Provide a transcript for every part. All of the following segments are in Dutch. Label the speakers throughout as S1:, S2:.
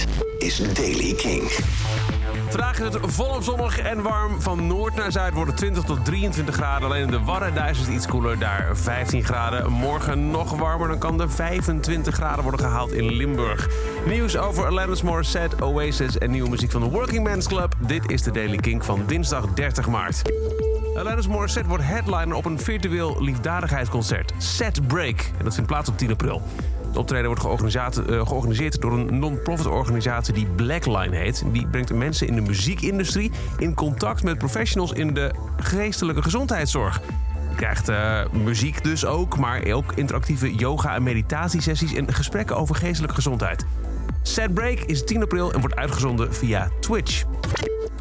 S1: Dit is Daily King.
S2: Vandaag is het volop zonnig en warm. Van noord naar zuid wordt het 20 tot 23 graden. Alleen in de Wadden daar is het iets koeler, daar 15 graden. Morgen nog warmer, dan kan er 25 graden worden gehaald in Limburg. Nieuws over Alanis Morissette, Oasis en nieuwe muziek van de Working Men's Club. Dit is de Daily King van dinsdag 30 maart. Alanis Morissette wordt headliner op een virtueel liefdadigheidsconcert. Set Break. En dat vindt plaats op 10 april. Het optreden wordt georganiseerd, eh, georganiseerd door een non-profit organisatie die Blackline heet. Die brengt mensen in de muziekindustrie in contact met professionals in de geestelijke gezondheidszorg. Je krijgt eh, muziek dus ook, maar ook interactieve yoga- en meditatiesessies en gesprekken over geestelijke gezondheid. Set Break is 10 april en wordt uitgezonden via Twitch.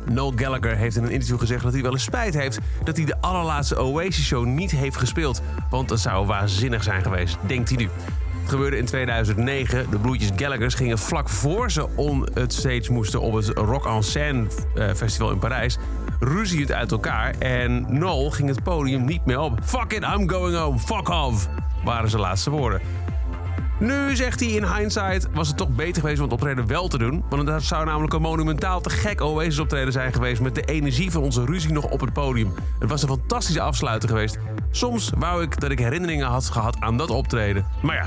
S2: Noel Gallagher heeft in een interview gezegd dat hij wel eens spijt heeft dat hij de allerlaatste Oasis-show niet heeft gespeeld. Want dat zou waanzinnig zijn geweest, denkt hij nu. Het gebeurde in 2009. De broertjes Gallagher's gingen vlak voor ze on het stage moesten op het Rock en Seine eh, festival in Parijs ruziend uit elkaar. En Noel ging het podium niet meer op. Fuck it, I'm going home. Fuck off. Waren zijn laatste woorden. Nu zegt hij in hindsight was het toch beter geweest om het optreden wel te doen. Want dat zou namelijk een monumentaal te gek Oasis optreden zijn geweest met de energie van onze ruzie nog op het podium. Het was een fantastische afsluiter geweest. Soms wou ik dat ik herinneringen had gehad aan dat optreden. Maar ja,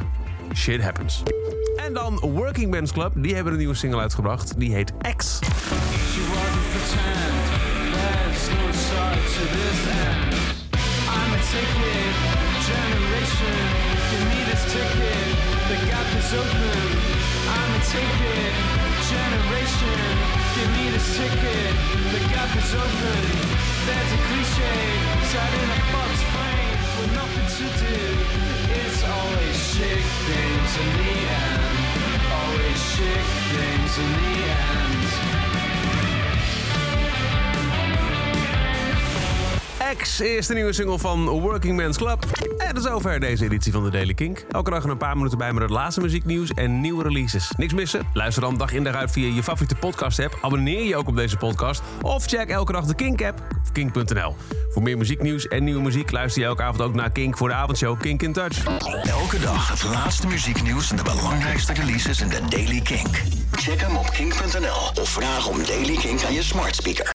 S2: shit happens. En dan Working Men's Club, die hebben een nieuwe single uitgebracht. Die heet X.
S3: Generation. Is open.
S2: X is de nieuwe single van Working Men's Club. En tot zover deze editie van de Daily Kink. Elke dag een paar minuten bij met het laatste muzieknieuws en nieuwe releases. Niks missen? Luister dan dag in dag uit via je favoriete podcast app. Abonneer je ook op deze podcast. Of check elke dag de Kink app of kink.nl. Voor meer muzieknieuws en nieuwe muziek luister je elke avond ook naar Kink voor de avondshow Kink in Touch.
S1: Elke dag het laatste muzieknieuws en de belangrijkste releases in de Daily King. Check hem op kink.nl of vraag om Daily King aan je smart speaker.